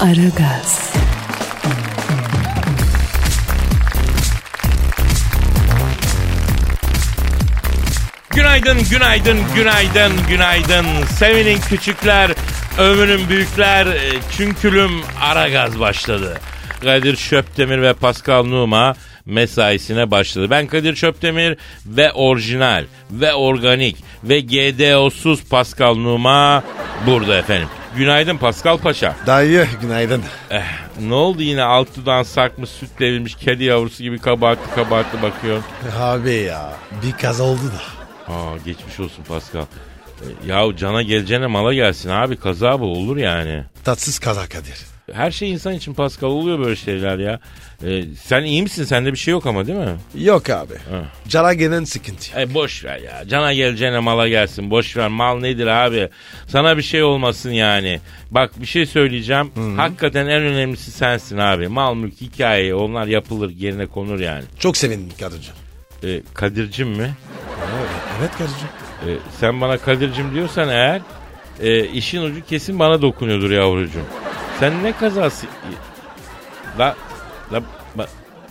Aragaz, Günaydın, günaydın, günaydın, günaydın. Sevinin küçükler, övünün büyükler. e, Çünkülüm ara gaz başladı. Kadir Şöptemir ve Pascal Numa mesaisine başladı. Ben Kadir Şöptemir ve orijinal ve organik ve GDO'suz Pascal Numa burada efendim. Günaydın Pascal Paşa. Dayı günaydın. Eh, ne oldu yine alt dudağın sarkmış süt devrilmiş kedi yavrusu gibi kabartı kabartı bakıyor. Abi ya bir kaza oldu da. Aa geçmiş olsun Pascal. E, Yahu cana geleceğine mala gelsin abi kaza bu olur yani. Tatsız kaza Kadir. Her şey insan için Pascal oluyor böyle şeyler ya. E, sen iyi misin sende bir şey yok ama değil mi? Yok abi. Cana gelen sıkıntı. E boş ver ya cana geleceğine mala gelsin boş ver mal nedir abi. Sana bir şey olmasın yani. Bak bir şey söyleyeceğim. Hakikaten en önemlisi sensin abi. Mal mülk hikaye onlar yapılır yerine konur yani. Çok sevindim Kadir'cim. E, Kadir'cim mi? Evet, evet Kadir'cim. E, sen bana Kadir'cim diyorsan eğer e, işin ucu kesin bana dokunuyordur yavrucuğum. Sen ne kazası... La, la, ba-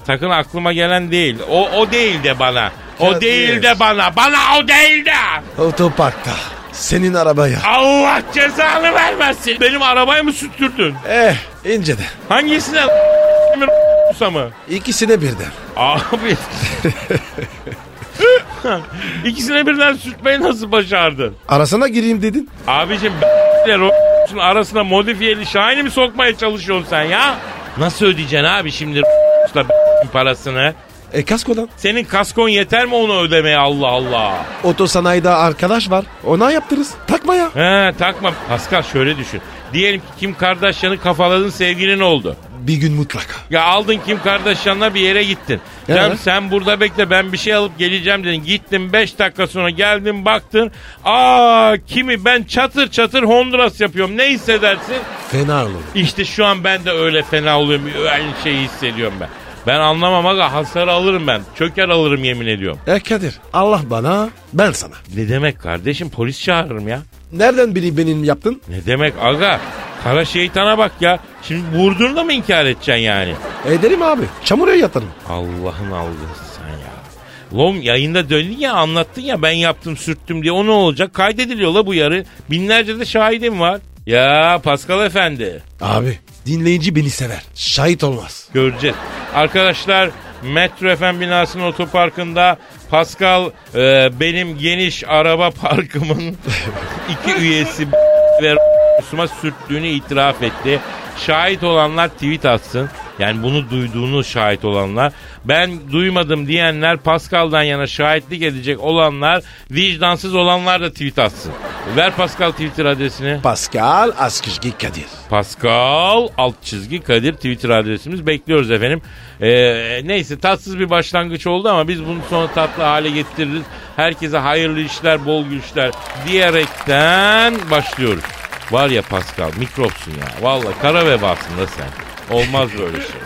sakın aklıma gelen değil. O, o değil de bana. O Kadir. değil de bana. Bana o değil de. Otoparkta. Senin arabaya. Allah cezanı vermesin. Benim arabayı mı süttürdün? Eh ince de. Hangisine mı? İkisine birden. Abi. İkisine birden sürtmeyi nasıl başardın? Arasına gireyim dedin. Abicim b***ler o arasına modifiyeli şahini mi sokmaya çalışıyorsun sen ya? Nasıl ödeyeceksin abi şimdi parasını? E kaskodan. Senin kaskon yeter mi onu ödemeye Allah Allah? Otosanayide arkadaş var. Ona yaptırırız. Takma ya. He takma. Pascal şöyle düşün. Diyelim ki Kim Kardashian'ı kafaladın sevgilin oldu. Bir gün mutlaka. Ya aldın Kim Kardashian'la bir yere gittin. Evet. Sen, sen burada bekle ben bir şey alıp geleceğim dedin. Gittin 5 dakika sonra geldin baktın. Aa kimi ben çatır çatır Honduras yapıyorum. Ne hissedersin? Fena olur. İşte şu an ben de öyle fena oluyorum. Aynı şeyi hissediyorum ben. Ben anlamam aga hasar alırım ben. Çöker alırım yemin ediyorum. E Kadir Allah bana ben sana. Ne demek kardeşim polis çağırırım ya. Nereden biri benim yaptın? Ne demek aga? Kara şeytana bak ya. Şimdi vurduğunu da mı inkar edeceksin yani? Ederim abi. Çamura yatarım. Allah'ın algısı sen ya. Lom yayında döndün ya anlattın ya ben yaptım sürttüm diye o ne olacak? Kaydediliyor la bu yarı. Binlerce de şahidim var. Ya Pascal Efendi. Abi dinleyici beni sever. Şahit olmaz. Göreceğiz. Arkadaşlar Metro FM binasının otoparkında Pascal e, benim geniş araba parkımın iki üyesi ve suma sürttüğünü itiraf etti. Şahit olanlar tweet atsın. Yani bunu duyduğunu şahit olanlar. Ben duymadım diyenler Pascal'dan yana şahitlik edecek olanlar vicdansız olanlar da tweet atsın. Ver Pascal Twitter adresini. Pascal Askışgi Kadir. Pascal alt çizgi Kadir Twitter adresimiz bekliyoruz efendim. Ee, neyse tatsız bir başlangıç oldu ama biz bunu sonra tatlı hale getiririz. Herkese hayırlı işler bol güçler diyerekten başlıyoruz. Var ya Pascal mikropsun ya. Vallahi kara vebasın da sen. Olmaz böyle şey.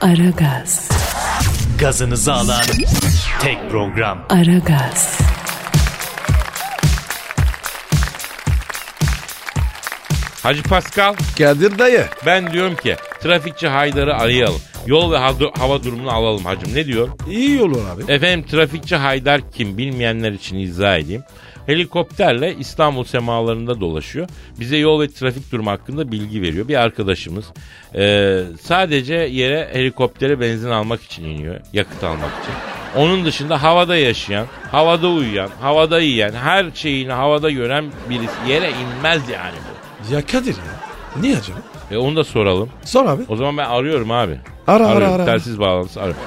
Aragaz, Gazınızı alan tek program. Aragaz, Hacı Pascal Kadir dayı. ben diyorum ki trafikçi Haydar'ı arayalım. Yol ve hava- hava durumunu alalım hacım ne diyor? İyi olur abi. Efendim trafikçi Haydar kim bilmeyenler için izah edeyim. Helikopterle İstanbul semalarında dolaşıyor. Bize yol ve trafik durumu hakkında bilgi veriyor. Bir arkadaşımız Ee, sadece yere helikoptere benzin almak için iniyor. Yakıt almak için. Onun dışında havada yaşayan, havada uyuyan, havada yiyen, her şeyini havada gören birisi yere inmez yani bu. Ya Kadir ya. Niye acaba? E onu da soralım. Sor abi. O zaman ben arıyorum abi. Ara, ara, Arıyorum. ara. Telsiz bağlantısı arıyorum.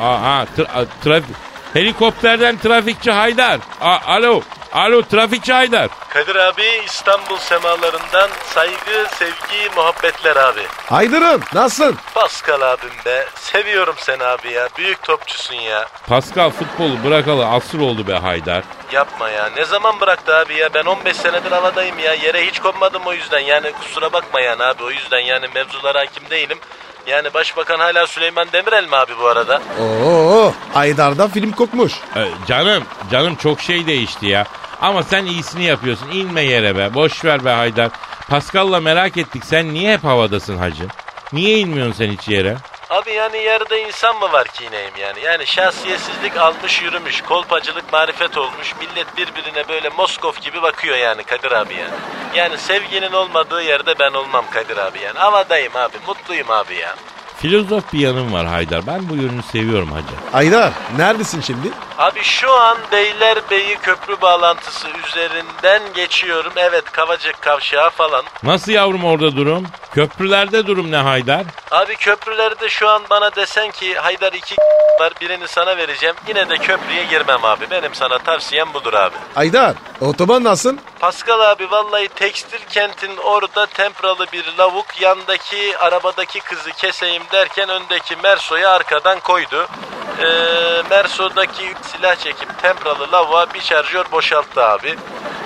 Aa, tra- a- trafik. Helikopterden trafikçi Haydar. A- alo. Alo trafikçi Haydar. Kadir abi İstanbul semalarından saygı, sevgi, muhabbetler abi. Haydar'ım nasılsın? Pascal abim be. Seviyorum seni abi ya. Büyük topçusun ya. Pascal futbolu bırakalı asır oldu be Haydar. Yapma ya. Ne zaman bıraktı abi ya? Ben 15 senedir havadayım ya. Yere hiç konmadım o yüzden. Yani kusura bakma yani abi. O yüzden yani mevzulara hakim değilim. Yani başbakan hala Süleyman Demirel mi abi bu arada? Oo, Haydar'da film kokmuş. Ee, canım, canım çok şey değişti ya. Ama sen iyisini yapıyorsun. İnme yere be. Boş ver be Haydar. Pascal'la merak ettik. Sen niye hep havadasın hacı? Niye inmiyorsun sen hiç yere? Abi yani yerde insan mı var ki ineyim yani? Yani şahsiyetsizlik almış yürümüş, kolpacılık marifet olmuş. Millet birbirine böyle Moskov gibi bakıyor yani Kadir abi yani. Yani sevginin olmadığı yerde ben olmam Kadir abi yani. Havadayım abi, mutluyum abi ya. Filozof bir yanım var Haydar. Ben bu yönünü seviyorum hacı. Haydar neredesin şimdi? Abi şu an Beylerbeyi köprü bağlantısı üzerinden geçiyorum. Evet Kavacık kavşağı falan. Nasıl yavrum orada durum? Köprülerde durum ne Haydar? Abi köprülerde şu an bana desen ki Haydar iki var birini sana vereceğim. Yine de köprüye girmem abi. Benim sana tavsiyem budur abi. Haydar otoban nasıl? Pascal abi vallahi tekstil kentin orada tempralı bir lavuk yandaki arabadaki kızı keseyim derken öndeki Merso'yu arkadan koydu. Ee, Merso'daki silah çekip tempralı lavuğa bir şarjör boşalttı abi.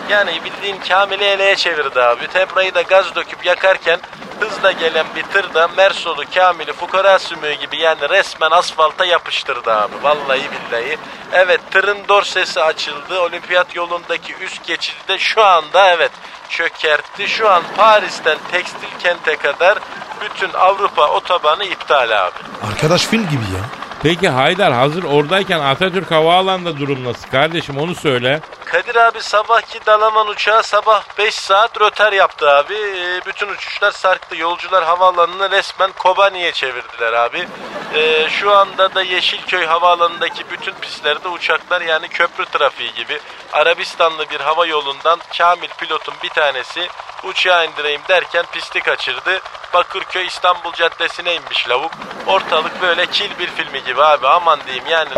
Yani bildiğin Kamil'i eleye çevirdi abi. Temprayı da gaz döküp yakarken hızla gelen bir tır da Mersol'u Kamil'i fukara sümüğü gibi yani resmen asfalta yapıştırdı abi. Vallahi billahi. Evet tırın dorsesi açıldı. Olimpiyat yolundaki üst geçidi de şu anda evet çökertti. Şu an Paris'ten tekstil kente kadar bütün Avrupa otobanı iptal abi. Arkadaş film gibi ya. Peki Haydar hazır oradayken Atatürk Havaalanı'nda durum nasıl kardeşim onu söyle. Kadir abi sabahki Dalaman uçağı sabah 5 saat röter yaptı abi. Ee, bütün uçuşlar sarktı. Yolcular havaalanını resmen Kobani'ye çevirdiler abi. Ee, şu anda da Yeşilköy havaalanındaki bütün pistlerde uçaklar yani köprü trafiği gibi. Arabistanlı bir hava yolundan Kamil pilotun bir tanesi uçağı indireyim derken pisti kaçırdı. Bakırköy İstanbul Caddesi'ne inmiş lavuk. Ortalık böyle kil bir filmi gibi abi aman diyeyim yani.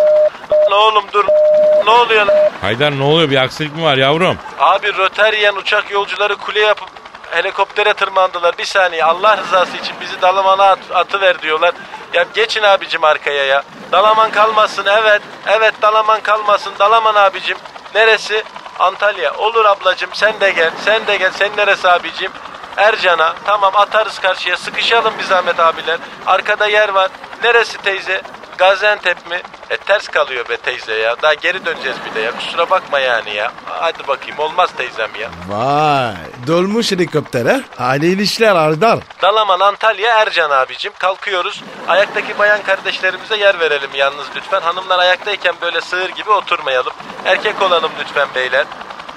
Ne oğlum dur ne oluyor? Haydar ne oluyor bir aksilik mi var yavrum? Abi röteryen uçak yolcuları kule yapıp helikoptere tırmandılar. Bir saniye Allah rızası için bizi Dalaman'a at, atıver diyorlar. Ya geçin abicim arkaya ya. Dalaman kalmasın evet. Evet Dalaman kalmasın. Dalaman abicim. Neresi? Antalya. Olur ablacım sen de gel. Sen de gel. Sen neresi abicim? Ercan'a. Tamam atarız karşıya. Sıkışalım bir zahmet abiler. Arkada yer var. Neresi teyze? Gaziantep mi? E ters kalıyor be teyze ya. Daha geri döneceğiz bir de ya. Kusura bakma yani ya. Hadi bakayım olmaz teyzem ya. Vay dolmuş helikopter ha. Aile işler Haydar. Dalaman Antalya Ercan abicim. Kalkıyoruz. Ayaktaki bayan kardeşlerimize yer verelim yalnız lütfen. Hanımlar ayaktayken böyle sığır gibi oturmayalım. Erkek olalım lütfen beyler.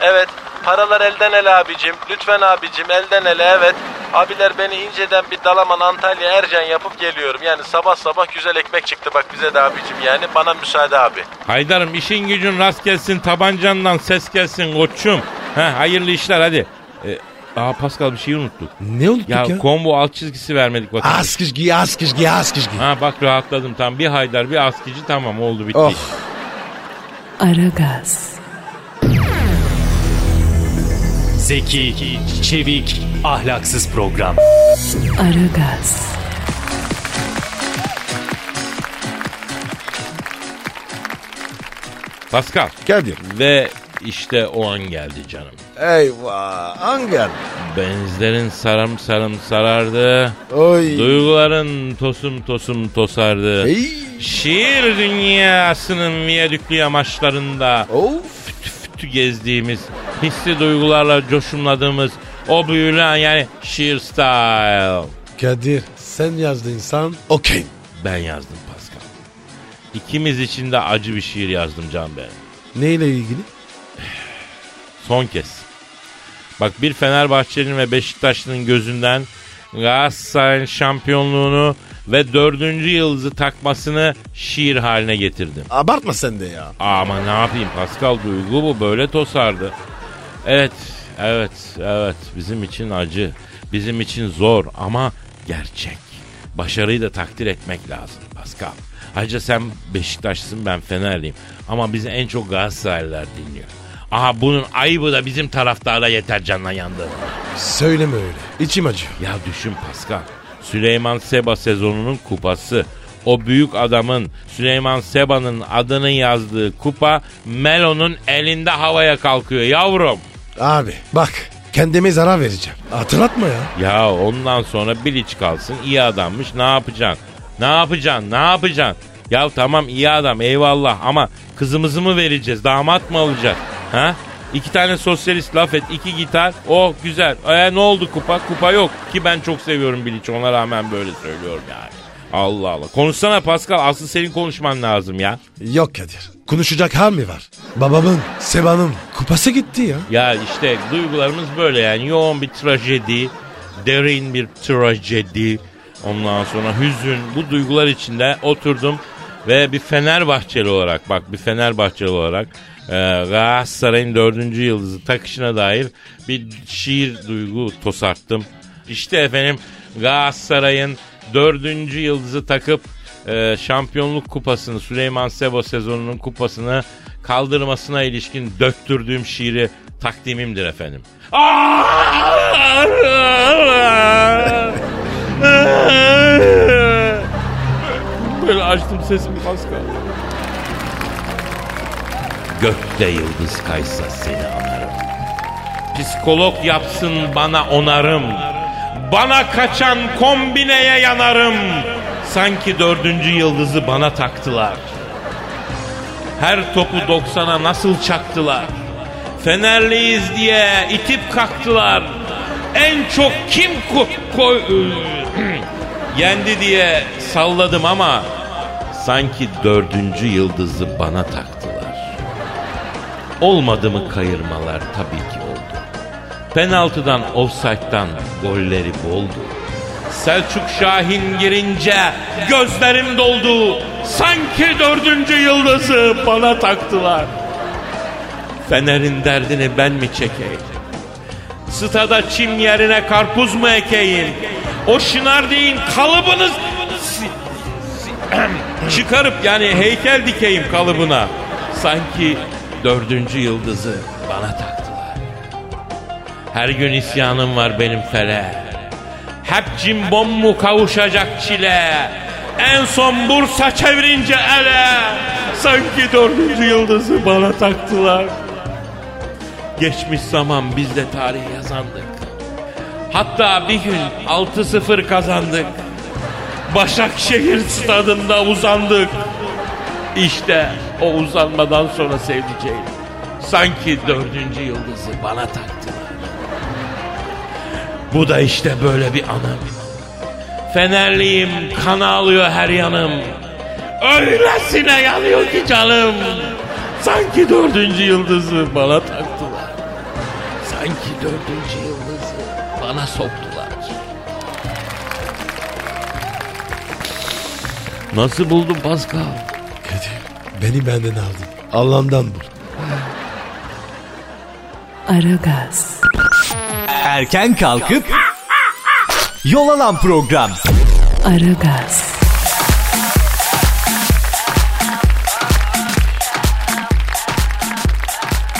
Evet. Paralar elden ele abicim. Lütfen abicim elden ele evet. Abiler beni inceden bir Dalaman Antalya Ercan yapıp geliyorum. Yani sabah sabah güzel ekmek çıktı bak bize de abicim yani. Bana müsaade abi. Haydar'ım işin gücün rast gelsin tabancandan ses gelsin koçum. Heh, hayırlı işler hadi. Ee, aa Pascal bir şey unuttuk. Ne unuttuk Ya, ya? combo alt çizgisi vermedik vatandaş. Askışgi askışgi askışgi. Ha bak rahatladım tam bir Haydar bir askici tamam oldu bitti. Oh. Aragaz, Zeki, çevik, ahlaksız program. Aragaz, Pascal Kadir. ve işte o an geldi canım. Eyvah. Hangi Benizlerin sarım sarım sarardı. Oy. Duyguların tosum tosum tosardı. Ey. Şiir dünyasının viyadüklü yamaçlarında Of. Fütü gezdiğimiz, hissi duygularla coşumladığımız o büyülen yani şiir style. Kadir sen yazdın insan. Okey. Ben yazdım Pascal. İkimiz için de acı bir şiir yazdım can benim. Neyle ilgili? Son kez. Bak bir Fenerbahçe'nin ve Beşiktaşlı'nın gözünden Galatasaray'ın şampiyonluğunu ve dördüncü yıldızı takmasını şiir haline getirdim. Abartma sen de ya. Ama ne yapayım Pascal duygu bu böyle tosardı. Evet, evet, evet bizim için acı, bizim için zor ama gerçek. Başarıyı da takdir etmek lazım Pascal. Ayrıca sen Beşiktaşlısın ben Fenerliyim ama bizi en çok Galatasaraylılar dinliyor. Aha bunun ayıbı da bizim taraftara yeter canla yandı. Söyleme öyle. İçim acıyor. Ya düşün Pascal. Süleyman Seba sezonunun kupası. O büyük adamın Süleyman Seba'nın adını yazdığı kupa Melo'nun elinde havaya kalkıyor yavrum. Abi bak kendime zarar vereceğim. Hatırlatma ya. Ya ondan sonra Bilic kalsın iyi adammış ne yapacaksın? Ne yapacaksın? Ne yapacaksın? Ya tamam iyi adam eyvallah ama kızımızı mı vereceğiz? Damat mı alacağız? Ha? İki tane sosyalist laf et, iki gitar. Oh güzel. E ne oldu kupa? Kupa yok. Ki ben çok seviyorum Bilic. Ona rağmen böyle söylüyorum yani. Allah Allah. Konuşsana Pascal. Asıl senin konuşman lazım ya. Yok Kadir. Konuşacak hal mi var? Babamın, Seba'nın kupası gitti ya. Ya işte duygularımız böyle yani. Yoğun bir trajedi. Derin bir trajedi. Ondan sonra hüzün. Bu duygular içinde oturdum. Ve bir Fenerbahçeli olarak bak bir Fenerbahçeli olarak e, Galatasaray'ın dördüncü yıldızı takışına dair bir şiir duygu tosarttım. İşte efendim Galatasaray'ın dördüncü yıldızı takıp e, şampiyonluk kupasını Süleyman Sebo sezonunun kupasını kaldırmasına ilişkin döktürdüğüm şiiri takdimimdir efendim. Böyle açtım sesimi Pascal. Gökte yıldız kaysa seni anarım. Psikolog yapsın bana onarım. Bana kaçan kombineye yanarım. Sanki dördüncü yıldızı bana taktılar. Her topu 90'a nasıl çaktılar. Fenerliyiz diye itip kalktılar. En çok kim ko- ko- yendi diye salladım ama sanki dördüncü yıldızı bana taktılar. Olmadı mı kayırmalar tabii ki oldu. Penaltıdan, offside'dan golleri boldu. Selçuk Şahin girince gözlerim doldu. Sanki dördüncü yıldızı bana taktılar. Fener'in derdini ben mi çekeyim? Stada çim yerine karpuz mu ekeyim? O şınar deyin kalıbınız çıkarıp yani heykel dikeyim kalıbına. Sanki dördüncü yıldızı bana taktılar. Her gün isyanım var benim fele. Hep cimbom mu kavuşacak çile? En son Bursa çevirince ele. Sanki dördüncü yıldızı bana taktılar. Geçmiş zaman biz de tarih yazandık. Hatta bir gün 6-0 kazandık. Başakşehir stadında uzandık. İşte o uzanmadan sonra sevdiceğim. Sanki dördüncü yıldızı bana taktılar. Bu da işte böyle bir anım. Fenerliyim, kan ağlıyor her yanım. Öylesine yanıyor ki canım. Sanki dördüncü yıldızı bana taktılar. Sanki dördüncü yıldızı bana soktular. Nasıl buldun Pascal? Beni benden aldın. Allah'ından bul. Aragaz, Erken kalkıp yol alan program. Aragaz,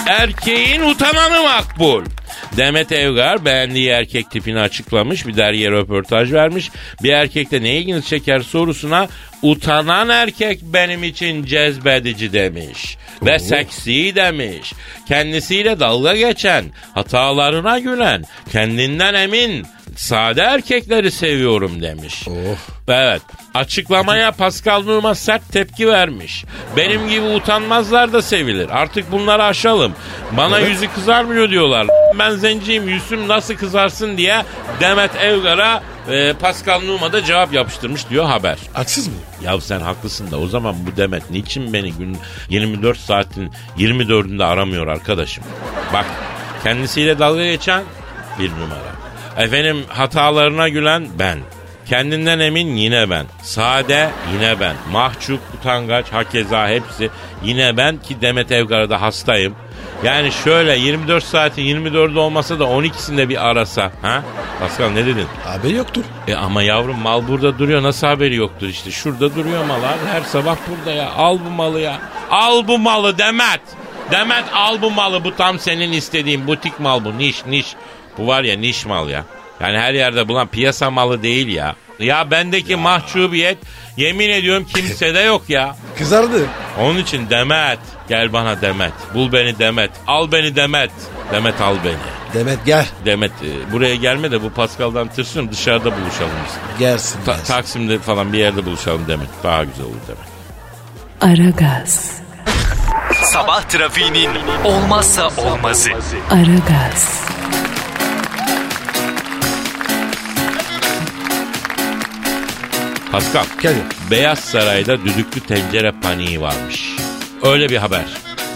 Erkeğin utananı makbul. Demet Evgar beğendiği erkek tipini açıklamış. Bir dergiye röportaj vermiş. Bir erkekte ne ilginizi çeker sorusuna utanan erkek benim için cezbedici demiş. Ve seksi demiş. Kendisiyle dalga geçen, hatalarına gülen, kendinden emin, sade erkekleri seviyorum demiş. Evet. Açıklamaya Pascal Numa sert tepki vermiş. Benim gibi utanmazlar da sevilir. Artık bunları aşalım. Bana yüzü kızarmıyor diyorlar. Ben zenciyim yüzüm nasıl kızarsın diye Demet Evgar'a e, Pascal Numa da cevap yapıştırmış diyor haber. Haksız mı? Ya sen haklısın da o zaman bu Demet niçin beni gün 24 saatin 24'ünde aramıyor arkadaşım? Bak kendisiyle dalga geçen bir numara. Efendim hatalarına gülen ben. Kendinden emin yine ben. Sade yine ben. Mahcup, utangaç, hakeza hepsi yine ben ki Demet Evgar'a da hastayım. Yani şöyle 24 saatin 24'ü olmasa da 12'sinde bir arasa. Ha? Pascal ne dedin? Abi yoktur. E ama yavrum mal burada duruyor nasıl haberi yoktur işte. Şurada duruyor mal abi her sabah burada ya. Al bu malı ya. Al bu malı Demet. Demet al bu malı bu tam senin istediğin butik mal bu niş niş. Bu var ya niş mal ya. Yani her yerde bulan piyasa malı değil ya. Ya bendeki mahcubiyet yemin ediyorum kimsede yok ya. Kızardı. Onun için Demet gel bana Demet. Bul beni Demet. Al beni Demet. Demet al beni. Demet gel. Demet e, buraya gelme de bu Pascal'dan tırsıyorum dışarıda buluşalım biz. Gelsin. Ta- gelsin. Taksim'de falan bir yerde buluşalım Demet. Daha güzel olur Demet. Aragaz, Sabah trafiğinin olmazsa olmazı. Aragaz, Pascal. Kadir. Beyaz Saray'da düdüklü tencere paniği varmış. Öyle bir haber.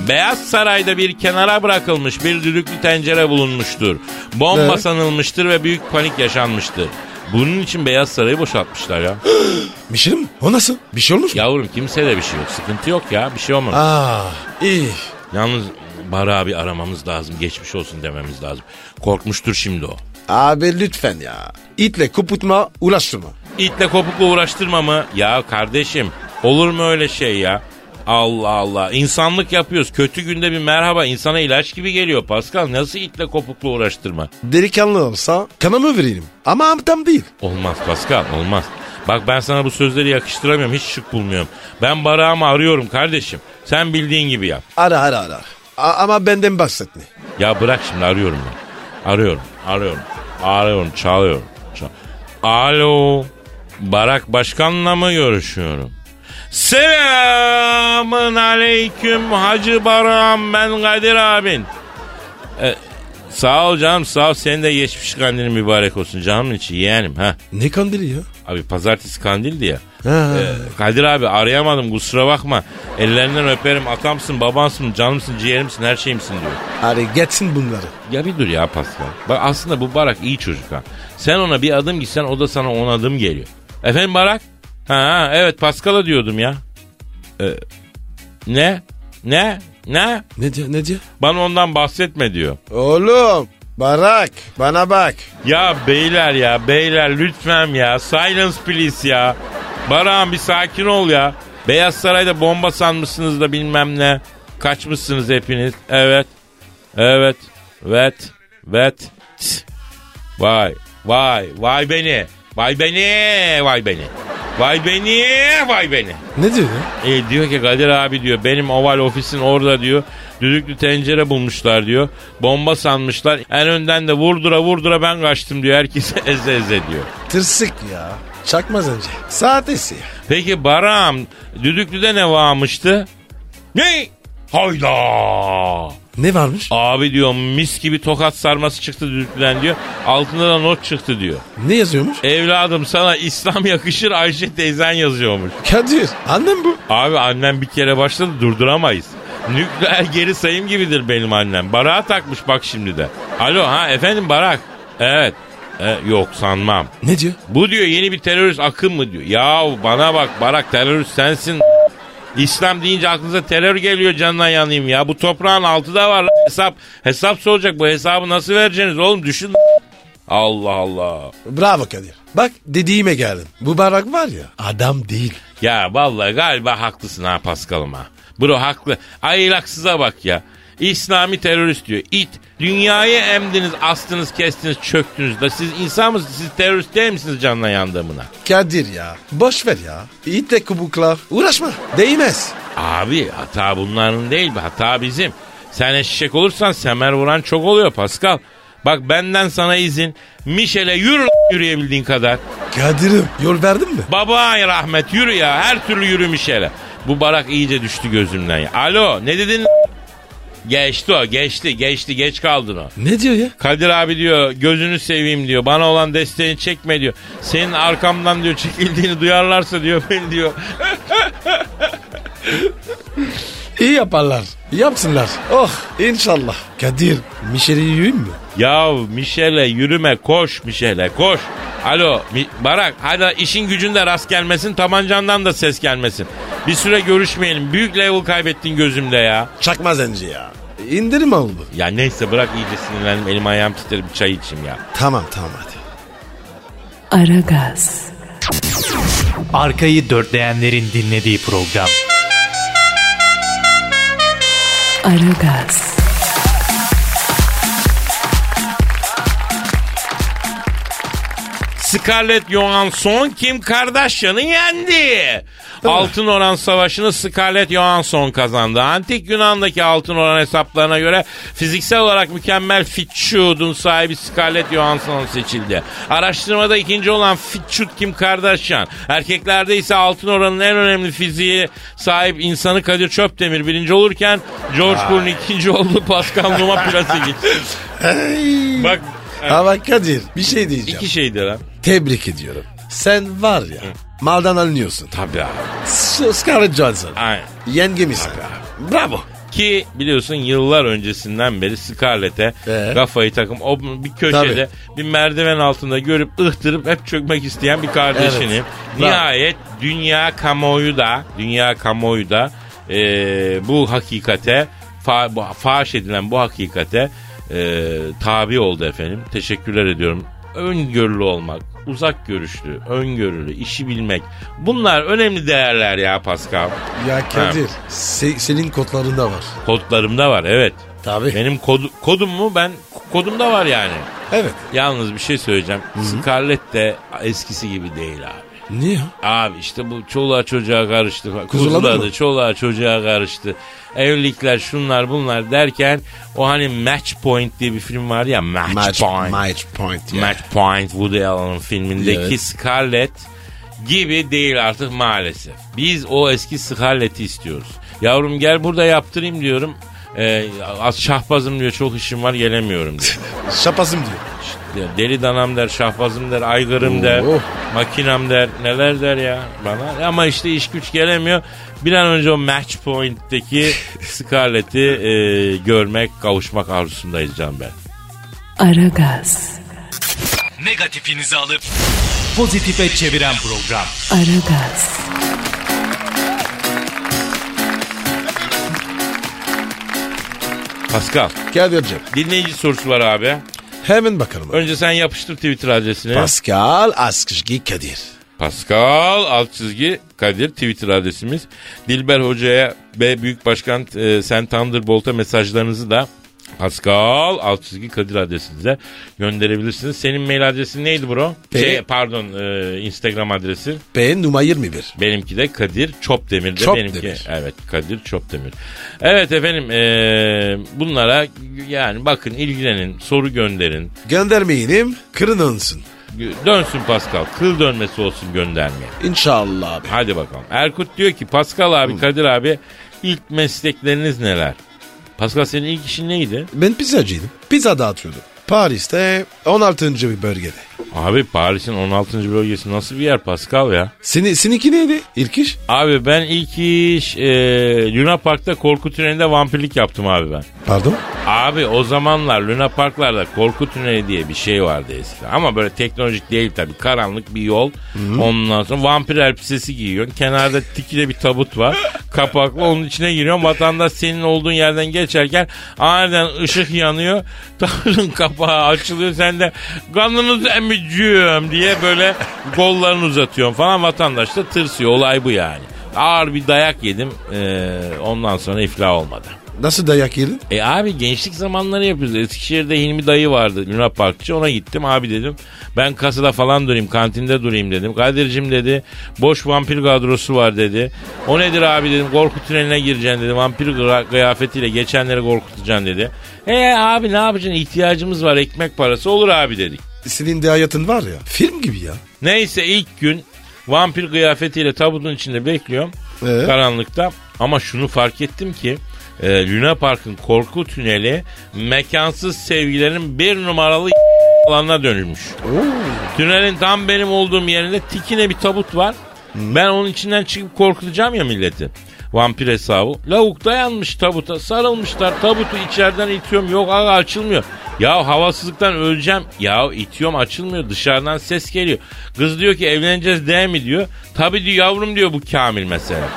Beyaz Saray'da bir kenara bırakılmış bir düdüklü tencere bulunmuştur. Bomba Ne? sanılmıştır ve büyük panik yaşanmıştır. Bunun için Beyaz Saray'ı boşaltmışlar ya. Mişirim mi? O nasıl? Bir şey olmuş mu? Yavrum kimsede bir şey yok. Sıkıntı yok ya. Bir şey olmamış. Aa iyi. Yalnız Bara abi aramamız lazım. Geçmiş olsun dememiz lazım. Korkmuştur şimdi o. Abi lütfen ya. İtle kuputma ulaştırma. İtle kopukla uğraştırma mı? Ya kardeşim olur mu öyle şey ya? Allah Allah. İnsanlık yapıyoruz. Kötü günde bir merhaba insana ilaç gibi geliyor Pascal. Nasıl itle kopukla uğraştırma? Delikanlı olsa kanamı verelim. Ama tam değil. Olmaz Pascal olmaz. Bak ben sana bu sözleri yakıştıramıyorum. Hiç şık bulmuyorum. Ben barağımı arıyorum kardeşim. Sen bildiğin gibi yap. Ara ara ara. A- ama benden bahsetme. Ya bırak şimdi arıyorum ben. Arıyorum, arıyorum, arıyorum, çalıyorum. Çal- Alo, Barak Başkan'la mı görüşüyorum? Selamın aleyküm Hacı Barak'ım ben Kadir abin. Ee, sağ ol canım sağ ol senin de geçmiş kandilin mübarek olsun canımın içi yeğenim ha. Ne kandili ya? Abi pazartesi kandildi ya. Ha. Ee, Kadir abi arayamadım kusura bakma. Ellerinden öperim atamsın babansın canımsın ciğerimsin her şeyimsin diyor. Hadi geçsin bunları. Ya bir dur ya Pascal. Bak aslında bu Barak iyi çocuk ha. Sen ona bir adım gitsen o da sana on adım geliyor. Efendim Barak? Ha, ha evet Pascal'a diyordum ya. Ee, ne? Ne? Ne? Ne diyor ne diyor? Bana ondan bahsetme diyor. Oğlum Barak bana bak. Ya beyler ya beyler lütfen ya. Silence please ya. Barak'ım bir sakin ol ya. Beyaz Saray'da bomba sanmışsınız da bilmem ne. Kaçmışsınız hepiniz. Evet. Evet. Evet. Evet. Tss. Vay. Vay. Vay beni. Vay beni. Vay beni. Vay beni. Vay beni. Ne diyor ya? E, diyor ki Kadir abi diyor benim oval ofisin orada diyor. Düdüklü tencere bulmuşlar diyor. Bomba sanmışlar. En önden de vurdura vurdura ben kaçtım diyor. Herkese eze eze diyor. Tırsık ya. Çakmaz önce. Saatesi. Peki Baram düdüklüde ne varmıştı? Ne? Hayda. Ne varmış? Abi diyor mis gibi tokat sarması çıktı düdüklüden diyor. Altında da not çıktı diyor. Ne yazıyormuş? Evladım sana İslam yakışır Ayşe teyzen yazıyormuş. Kadir. Annem bu. Abi annem bir kere başladı durduramayız. Nükleer geri sayım gibidir benim annem. Barak'a takmış bak şimdi de. Alo ha efendim Barak. Evet. E, yok sanmam. Ne diyor? Bu diyor yeni bir terörist akım mı diyor. Ya bana bak Barak terörist sensin. İslam deyince aklınıza terör geliyor canına yanayım ya. Bu toprağın altı da var hesap. Hesap soracak bu hesabı nasıl vereceksiniz oğlum düşün. Allah Allah. Bravo Kadir. Bak dediğime geldin. Bu Barak var ya adam değil. Ya vallahi galiba haklısın ha Paskal'ım ha. Bro haklı. Aylaksıza bak ya. İslami terörist diyor. İt. Dünyayı emdiniz, astınız, kestiniz, çöktünüz da siz insan mısınız? Siz terörist değil misiniz canına yandığımına? Kadir ya. Boş ver ya. İtle kubukla. Uğraşma. Değmez. Abi hata bunların değil? Hata bizim. Sen eşek olursan semer vuran çok oluyor Pascal. Bak benden sana izin. Mişel'e yürü yürüyebildiğin kadar. Kadir'im yol verdin mi? Baba rahmet yürü ya. Her türlü yürü Mişel'e. Bu barak iyice düştü gözümden ya. Alo ne dedin? Geçti o geçti geçti geç kaldın o. Ne diyor ya? Kadir abi diyor gözünü seveyim diyor. Bana olan desteğini çekme diyor. Senin arkamdan diyor çekildiğini duyarlarsa diyor beni diyor. İyi yaparlar. Yapsınlar. Oh inşallah. Kadir Mişel'i yiyeyim mi? Ya Mişel'e yürüme koş Mişel'e koş. Alo Mi- Barak hadi işin gücünde rast gelmesin tabancandan da ses gelmesin. Bir süre görüşmeyelim. Büyük level kaybettin gözümde ya. Çakmaz önce ya. İndirim oldu. Ya neyse bırak iyice sinirlendim. Elim ayağım titrer bir çay içeyim ya. Tamam tamam hadi. Aragaz, Arkayı dörtleyenlerin dinlediği program. Aragaz, Scarlett Johansson Kim Kardashian'ı yendi. Altın Oran Savaşı'nı Scarlett Johansson kazandı. Antik Yunan'daki Altın Oran hesaplarına göre fiziksel olarak mükemmel Fitchut'un sahibi Scarlett Johansson seçildi. Araştırmada ikinci olan Fitchut Kim Kardashian. Erkeklerde ise Altın Oran'ın en önemli fiziği sahip insanı Kadir Çöptemir birinci olurken George Clooney ikinci oldu. Pascal Numa plase gitti. Bak Ama Kadir bir şey diyeceğim. iki şeydi lan. Tebrik ediyorum. Sen var ya maldan alınıyorsun. Tabii abi. S- Scarlett Johansson. Aynen. Yengemiz. Bravo. Ki biliyorsun yıllar öncesinden beri Scarlett'e Ee? kafayı takım o bir köşede bir merdiven altında görüp ıhtırıp hep çökmek isteyen bir kardeşinim. Evet. Bravo. Nihayet dünya kamuoyu da dünya kamuoyu da e, bu hakikate fa, bu, faş edilen bu hakikate e, tabi oldu efendim. Teşekkürler ediyorum. Öngörülü olmak, uzak görüşlü, öngörülü, işi bilmek. Bunlar önemli değerler ya Pascal. Ya Kadir se- senin kodlarında var. Kodlarımda var evet. Tabii. Benim kodu, kodum mu? Ben kodumda var yani. Evet. Yalnız bir şey söyleyeceğim. Scarlett de eskisi gibi değil abi. Niye? Abi işte bu çoluğa çocuğa karıştı. Kuzuladı çoluğa çocuğa karıştı. Evlilikler şunlar bunlar derken o hani Match Point diye bir film var ya Match, Match Point. Match point ya. Match Point Woody Allen filmindeki Evet. Scarlett gibi değil artık maalesef. Biz o eski Scarlett'i istiyoruz. Yavrum gel burada yaptırayım diyorum. Ee, az şahbazım diyor çok işim var gelemiyorum diyor. Şapasım diyor. Ya Deli danam der, şahbazım der, aygırım der, Oh. makinam der, neler der ya bana. Ama işte iş güç gelemiyor. Bir an önce o match point'teki Scarlett'i e, görmek, kavuşmak arzusundayız Can ben. Aragaz, Negatifinizi alıp pozitife çeviren program. Aragaz, Pascal, Kadir'cim dinleyici sorusu var abi. Hemen bakalım. Önce sen yapıştır Twitter adresini. Pascal Askışgi Kadir. Pascal alt çizgi Kadir Twitter adresimiz. Dilber Hoca'ya ve Büyük Başkan e, Sen Thunderbolt'a mesajlarınızı da Pascal alt çizgi Kadir adresinize gönderebilirsiniz. Senin mail adresin neydi bro? P- Şey, pardon e, Instagram adresi. P numara 21. Benimki de Kadir Çopdemir de benimki. Evet Kadir Çopdemir. Evet efendim e, bunlara yani bakın ilgilenin soru gönderin. Göndermeyelim kırın olsun. Dönsün Pascal kıl dönmesi olsun göndermeye. İnşallah abi. Hadi bakalım. Erkut diyor ki Pascal abi Kadir abi ilk meslekleriniz neler? Pascal senin ilk işin neydi? Ben pizzacıydım. Pizza dağıtıyordum. Paris'te 16. bir bölgede. Abi Paris'in 16. bölgesi nasıl bir yer Pascal ya? Seni, seninki neydi ilk iş? Abi ben ilk iş e, Luna Park'ta korku tünelinde vampirlik yaptım abi ben. Pardon? Abi o zamanlar Luna Parklarda korku tüneli diye bir şey vardı eskiden. Ama böyle teknolojik değil tabii. Karanlık bir yol. Ondan sonra vampir elbisesi giyiyorsun. Kenarda tikide bir tabut var. Kapaklı onun içine giriyorsun. Vatandaş senin olduğun yerden geçerken aniden ışık yanıyor. Tabutun kapağı açılıyor. Sen de kanınızı emiciyim diye böyle kollarını uzatıyorsun falan. Vatandaş da tırsıyor. Olay bu yani. Ağır bir dayak yedim. Ee, ondan sonra iflah olmadı. Nasıl dayak yedin? E abi gençlik zamanları yapıyoruz. Eskişehir'de Hilmi dayı vardı Luna Parkçı. Ona gittim abi dedim. Ben kasada falan durayım kantinde durayım dedim. Kadir'cim dedi boş vampir kadrosu var dedi. O nedir abi dedim korku tüneline gireceksin dedi. Vampir kıyafetiyle geçenleri korkutacaksın dedi. E abi ne yapacaksın ihtiyacımız var ekmek parası olur abi dedik. Senin de hayatın var ya. Film gibi ya. Neyse ilk gün vampir kıyafetiyle tabutun içinde bekliyorum. Ee? Karanlıkta. Ama şunu fark ettim ki e, Luna Park'ın korku tüneli mekansız sevgilerin bir numaralı alanına dönüşmüş. Tünelin tam benim olduğum yerinde tikine bir tabut var. Ben onun içinden çıkıp korkutacağım ya milleti. Vampir hesabı. Lavuk dayanmış tabuta sarılmışlar. Tabutu içeriden itiyorum. Yok aga açılmıyor. Ya havasızlıktan öleceğim. Ya itiyorum açılmıyor. Dışarıdan ses geliyor. Kız diyor ki evleneceğiz değil mi diyor. Tabii diyor yavrum diyor bu Kamil mesela.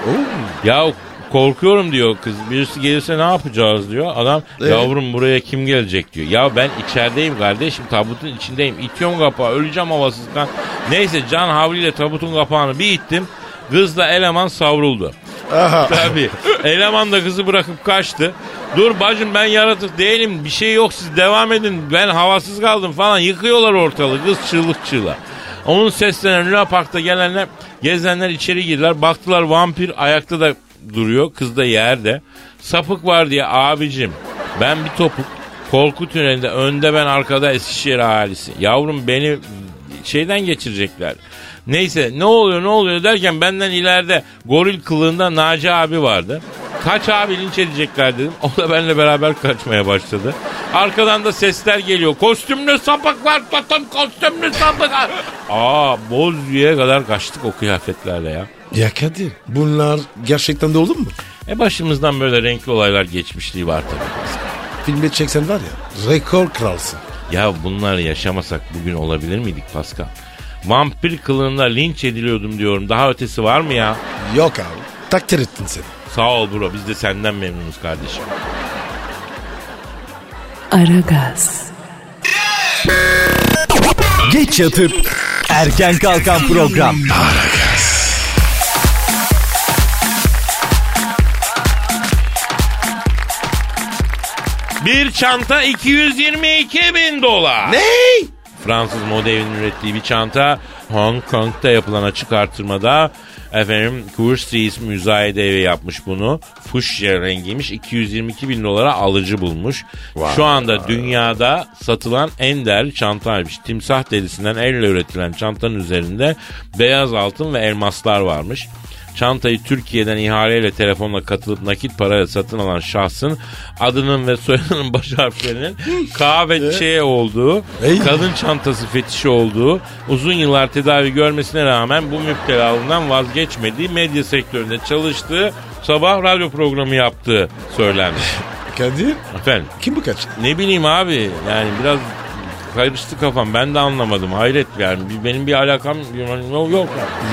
Ya korkuyorum diyor kız. Birisi gelirse ne yapacağız diyor. Adam yavrum buraya kim gelecek diyor. Ya ben içerideyim kardeşim tabutun içindeyim. İtiyorum kapağı öleceğim havasızlıktan. Neyse can havliyle tabutun kapağını bir ittim. Kızla eleman savruldu. Tabii. Eleman da kızı bırakıp kaçtı. Dur bacım ben yaratık değilim bir şey yok siz devam edin ben havasız kaldım falan yıkıyorlar ortalığı kız çığlık çığlığa. Onun seslenen Luna Park'ta gelenler gezenler içeri girdiler baktılar vampir ayakta da duruyor kız da yerde. Sapık var diye abicim ben bir topuk korku tünelinde önde ben arkada Eskişehir ahalisi. Yavrum beni şeyden geçirecekler. Neyse ne oluyor ne oluyor derken benden ileride goril kılığında Naci abi vardı. Kaç abi linç edecekler dedim. O da benimle beraber kaçmaya başladı. Arkadan da sesler geliyor. Kostümlü sapıklar tutun kostümlü sapıklar. Aa Bozüyük'e kadar kaçtık o kıyafetlerle ya. Ya Kadir bunlar gerçekten de olur mu? E başımızdan böyle renkli olaylar geçmişliği var tabii. Filmi çeksen var ya rekor kralsın. Ya bunları yaşamasak bugün olabilir miydik Pascal? Vampir kılığında linç ediliyordum diyorum. Daha ötesi var mı ya? Yok abi takdir ettin seni. Sağ ol bro biz de senden memnunuz kardeşim. Aragaz, Geç yatıp erken kalkan program. Bir çanta 222 bin dolar. Ne? Fransız modelin ürettiği bir çanta Hong Kong'da yapılan açık artırmada efendim Kurs müzayede evi yapmış bunu. Fuşya rengiymiş 222 bin dolara alıcı bulmuş. Şu anda dünyada satılan en değerli çantaymış. Timsah derisinden elle üretilen çantanın üzerinde beyaz altın ve elmaslar varmış. Çantayı Türkiye'den ihaleyle telefonla katılıp nakit parayla satın alan şahsın adının ve soyadının baş harflerinin K ve Ç olduğu, kadın çantası fetişi olduğu, uzun yıllar tedavi görmesine rağmen bu müptelalığından vazgeçmediği, medya sektöründe çalıştığı, sabah radyo programı yaptığı söylenmiş. Kadir Efendim kim bu kaç? ne bileyim abi yani biraz karıştı kafam. Ben de anlamadım. Hayret yani. Benim bir alakam yok. Yok.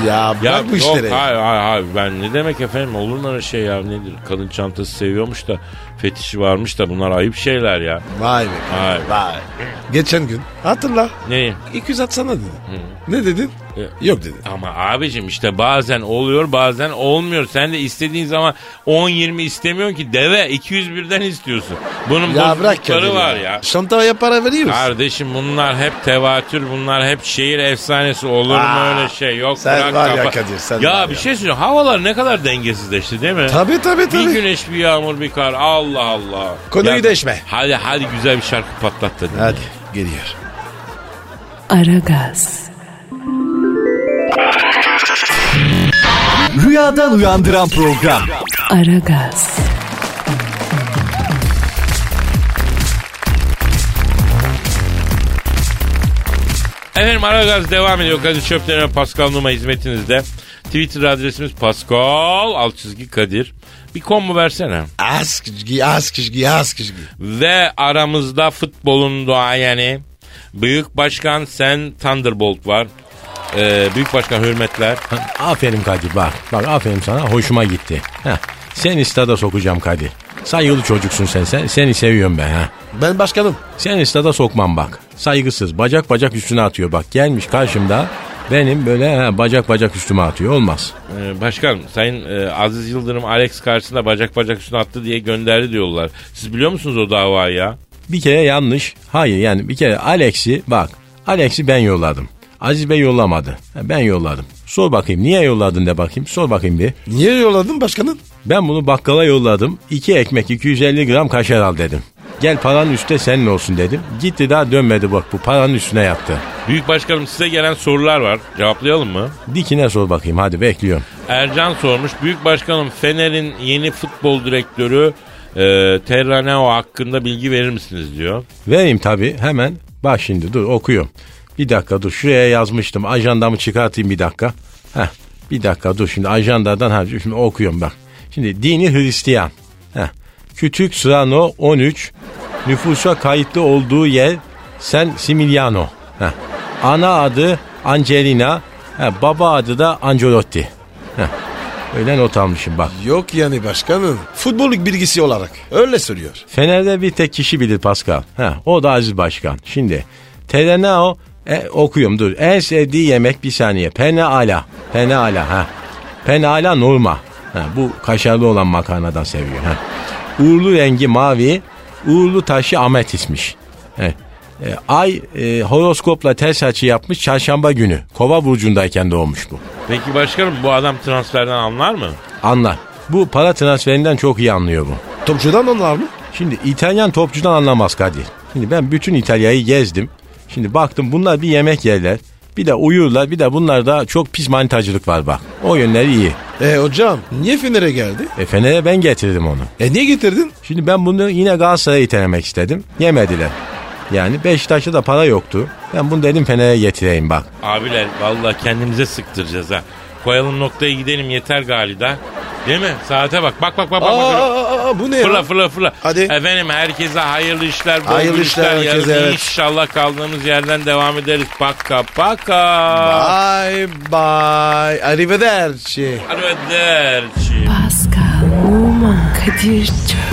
Ya bırak Ya bu yok işleri. hayır, hayır hayır. Ben ne demek efendim? Olur mu öyle şey ya? Nedir? Kadın çantası seviyormuş da fetişi varmış da bunlar ayıp şeyler ya. Vay be. Vay. Vay. Geçen gün hatırla. Ne? 200 atsana dedi. Ne dedin? E- Yok dedi. Ama abicim işte bazen oluyor bazen olmuyor. Sen de istediğin zaman 10-20 istemiyorsun ki deve 201'den istiyorsun. Bunun Ya bırak bozuklukları var ya. ya. Şantaya para veriyoruz. Kardeşim bunlar hep tevatür bunlar hep şehir efsanesi olur mu Aa, öyle şey yok sen bırak var ya kafa- Kadir, sen ya bir ya. şey söyleyeceğim havalar ne kadar dengesizleşti değil mi? Tabii tabii Bir tabii. güneş bir yağmur bir kar Allah Allah. Konuyu Ya- değişme. Hadi hadi güzel bir şarkı patlat da. Hadi geliyor. Aragaz, Rüyadan uyandıran program. Aragaz, Efendim Aragaz devam ediyor. Kadir Çöplerine Pascal Numa hizmetinizde. Twitter adresimiz Pascal alt çizgi Kadir. Bir kombo versene. Askışgi askışgi askışgi. Ve aramızda futbolun duayeni Büyük Başkan Sen Thunderbolt var. Ee, Büyük Başkan hürmetler. Aferin Kadir bak. Bak aferin sana hoşuma gitti. Heh. Seni stada sokacağım Kadir. Saygılı çocuksun sen. sen seni seviyorum ben ha. Ben başkanım. Seni stada sokmam bak. Saygısız. Bacak bacak üstüne atıyor bak. Gelmiş karşımda. Benim böyle ha, bacak bacak üstüme atıyor. Olmaz. Ee, başkan Sayın e, Aziz Yıldırım Alex karşısında bacak bacak üstüne attı diye gönderdi diyorlar. Siz biliyor musunuz o davayı ya? Bir kere yanlış. Hayır yani bir kere Alex'i bak. Alex'i ben yolladım. Aziz Bey yollamadı. Ben yolladım. Sor bakayım niye yolladın de bakayım. Sor bakayım bir. Niye yolladın başkanım? Ben bunu bakkala yolladım. İki ekmek 250 gram kaşar al dedim. Gel paranın üstte senin olsun dedim. Gitti daha dönmedi bak bu paranın üstüne yattı. Büyük Başkanım size gelen sorular var. Cevaplayalım mı? Dikine sor bakayım hadi bekliyorum. Ercan sormuş. Büyük Başkanım Fener'in yeni futbol direktörü e, Terraneo hakkında bilgi verir misiniz diyor. Vereyim tabii hemen. Bak şimdi dur okuyorum. Bir dakika dur şuraya yazmıştım. Ajandamı çıkartayım bir dakika. Heh, bir dakika dur şimdi ajandadan ha, şimdi okuyorum bak. Şimdi dini Hristiyan. Heh. Küçük Sırano 13. Nüfusa kayıtlı olduğu yer San Similiano. Heh. Ana adı Angelina. Heh, baba adı da Angelotti. Heh. Öyle not almışım bak. Yok yani başkanım. Futbolluk bilgisi olarak. Öyle söylüyor. Fener'de bir tek kişi bilir Pascal. Ha, o da Aziz Başkan. Şimdi Terenao e, okuyorum dur. En sevdiği yemek bir saniye. Pene ala. Pene ala ha. Pene ala norma. Ha, bu kaşarlı olan makarnadan seviyor. Ha. Uğurlu rengi mavi, uğurlu taşı ametistmiş. He. E, ay e, horoskopla ters açı yapmış çarşamba günü. Kova burcundayken doğmuş bu. Peki başkanım bu adam transferden anlar mı? Anlar. Bu para transferinden çok iyi anlıyor bu. Topçudan onlar mı? Şimdi İtalyan topçudan anlamaz Kadir. Şimdi ben bütün İtalya'yı gezdim. Şimdi baktım bunlar bir yemek yerler. Bir de uyurlar bir de bunlarda çok pis manitacılık var bak. O yönleri iyi. E hocam niye Fener'e geldi? E Fener'e ben getirdim onu. E niye getirdin? Şimdi ben bunu yine Galatasaray'a itelemek istedim. Yemediler. Yani Beşiktaş'ta da para yoktu. Ben bunu dedim Fener'e getireyim bak. Abiler vallahi kendimize sıktıracağız ha. Koyalım noktaya gidelim yeter galida. Değil mi? Saate bak. Bak bak bak bak. Aa, bak. bu ne Fırla ya? fırla fırla. Hadi. Efendim herkese hayırlı işler, bol Hayırlı işler. işler herkese, evet. inşallah kaldığımız yerden devam ederiz. Paka paka. Bye bye. Arrivederci. Arrivederci. Pascal, Oman, Kadir çok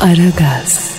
Aragaz.